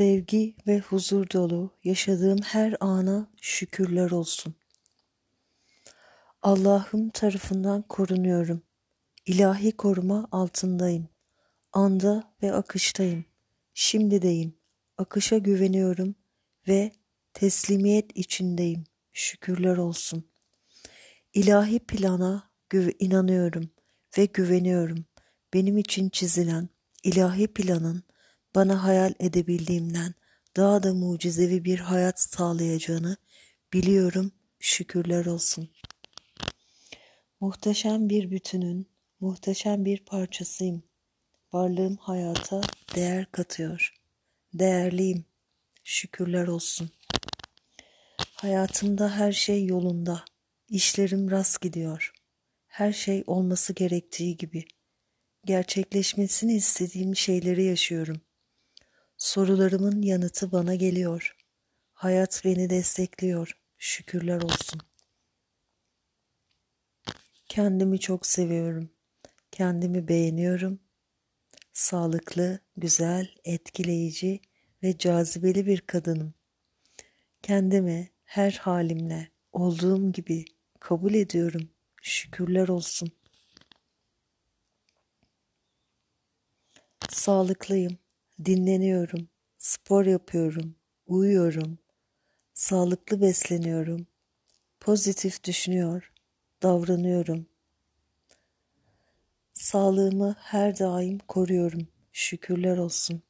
Sevgi ve huzur dolu yaşadığım her ana şükürler olsun. Allah'ım tarafından korunuyorum. İlahi koruma altındayım. Anda ve akıştayım. Şimdideyim. Akışa güveniyorum ve teslimiyet içindeyim. Şükürler olsun. İlahi plana inanıyorum ve güveniyorum. Benim için çizilen ilahi planın bana hayal edebildiğimden daha da mucizevi bir hayat sağlayacağını biliyorum. Şükürler olsun. Muhteşem bir bütünün, muhteşem bir parçasıyım. Varlığım hayata değer katıyor. Değerliyim. Şükürler olsun. Hayatımda her şey yolunda. İşlerim rast gidiyor. Her şey olması gerektiği gibi. Gerçekleşmesini istediğim şeyleri yaşıyorum. Sorularımın yanıtı bana geliyor. Hayat beni destekliyor. Şükürler olsun. Kendimi çok seviyorum. Kendimi beğeniyorum. Sağlıklı, güzel, etkileyici ve cazibeli bir kadınım. Kendimi her halimle olduğum gibi kabul ediyorum. Şükürler olsun. Sağlıklıyım, dinleniyorum, spor yapıyorum, uyuyorum, sağlıklı besleniyorum, pozitif düşünüyor, davranıyorum. Sağlığımı her daim koruyorum. Şükürler olsun.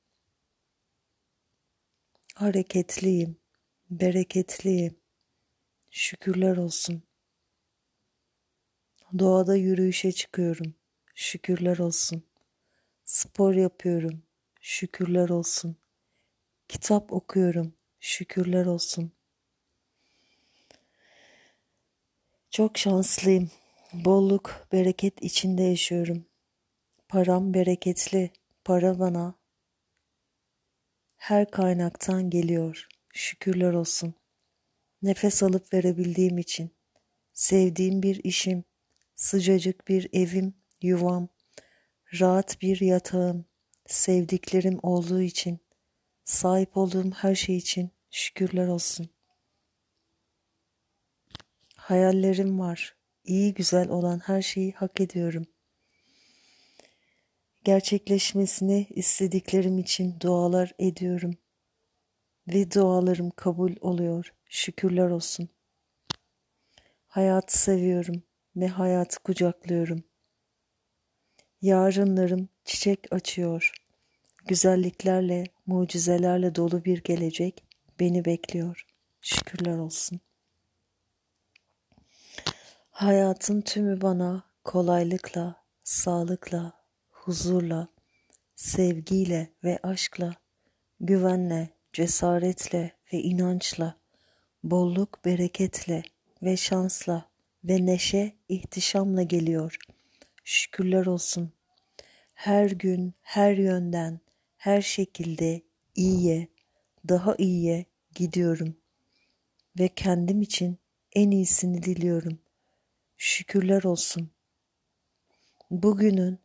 Hareketliyim, bereketliyim. Şükürler olsun. Doğada yürüyüşe çıkıyorum. Şükürler olsun. Spor yapıyorum. Şükürler olsun. Kitap okuyorum. Şükürler olsun. Çok şanslıyım. Bolluk, bereket içinde yaşıyorum. Param bereketli. Para bana her kaynaktan geliyor. Şükürler olsun. Nefes alıp verebildiğim için. Sevdiğim bir işim, sıcacık bir evim, yuvam, rahat bir yatağım, sevdiklerim olduğu için, sahip olduğum her şey için şükürler olsun. Hayallerim var. İyi güzel olan her şeyi hak ediyorum. Gerçekleşmesini istediklerim için dualar ediyorum. Ve dualarım kabul oluyor. Şükürler olsun. Hayatı seviyorum ve hayatı kucaklıyorum. Yarınlarım çiçek açıyor. Güzelliklerle, mucizelerle dolu bir gelecek beni bekliyor. Şükürler olsun. Hayatın tümü bana kolaylıkla, sağlıkla, huzurla, sevgiyle ve aşkla, güvenle, cesaretle ve inançla, bolluk, bereketle ve şansla ve neşe, ihtişamla geliyor. Şükürler olsun. Her gün, her yönden, her şekilde iyiye, daha iyiye gidiyorum ve kendim için en iyisini diliyorum. Şükürler olsun. Bugünün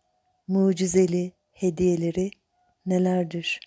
mucizeli hediyeleri nelerdir?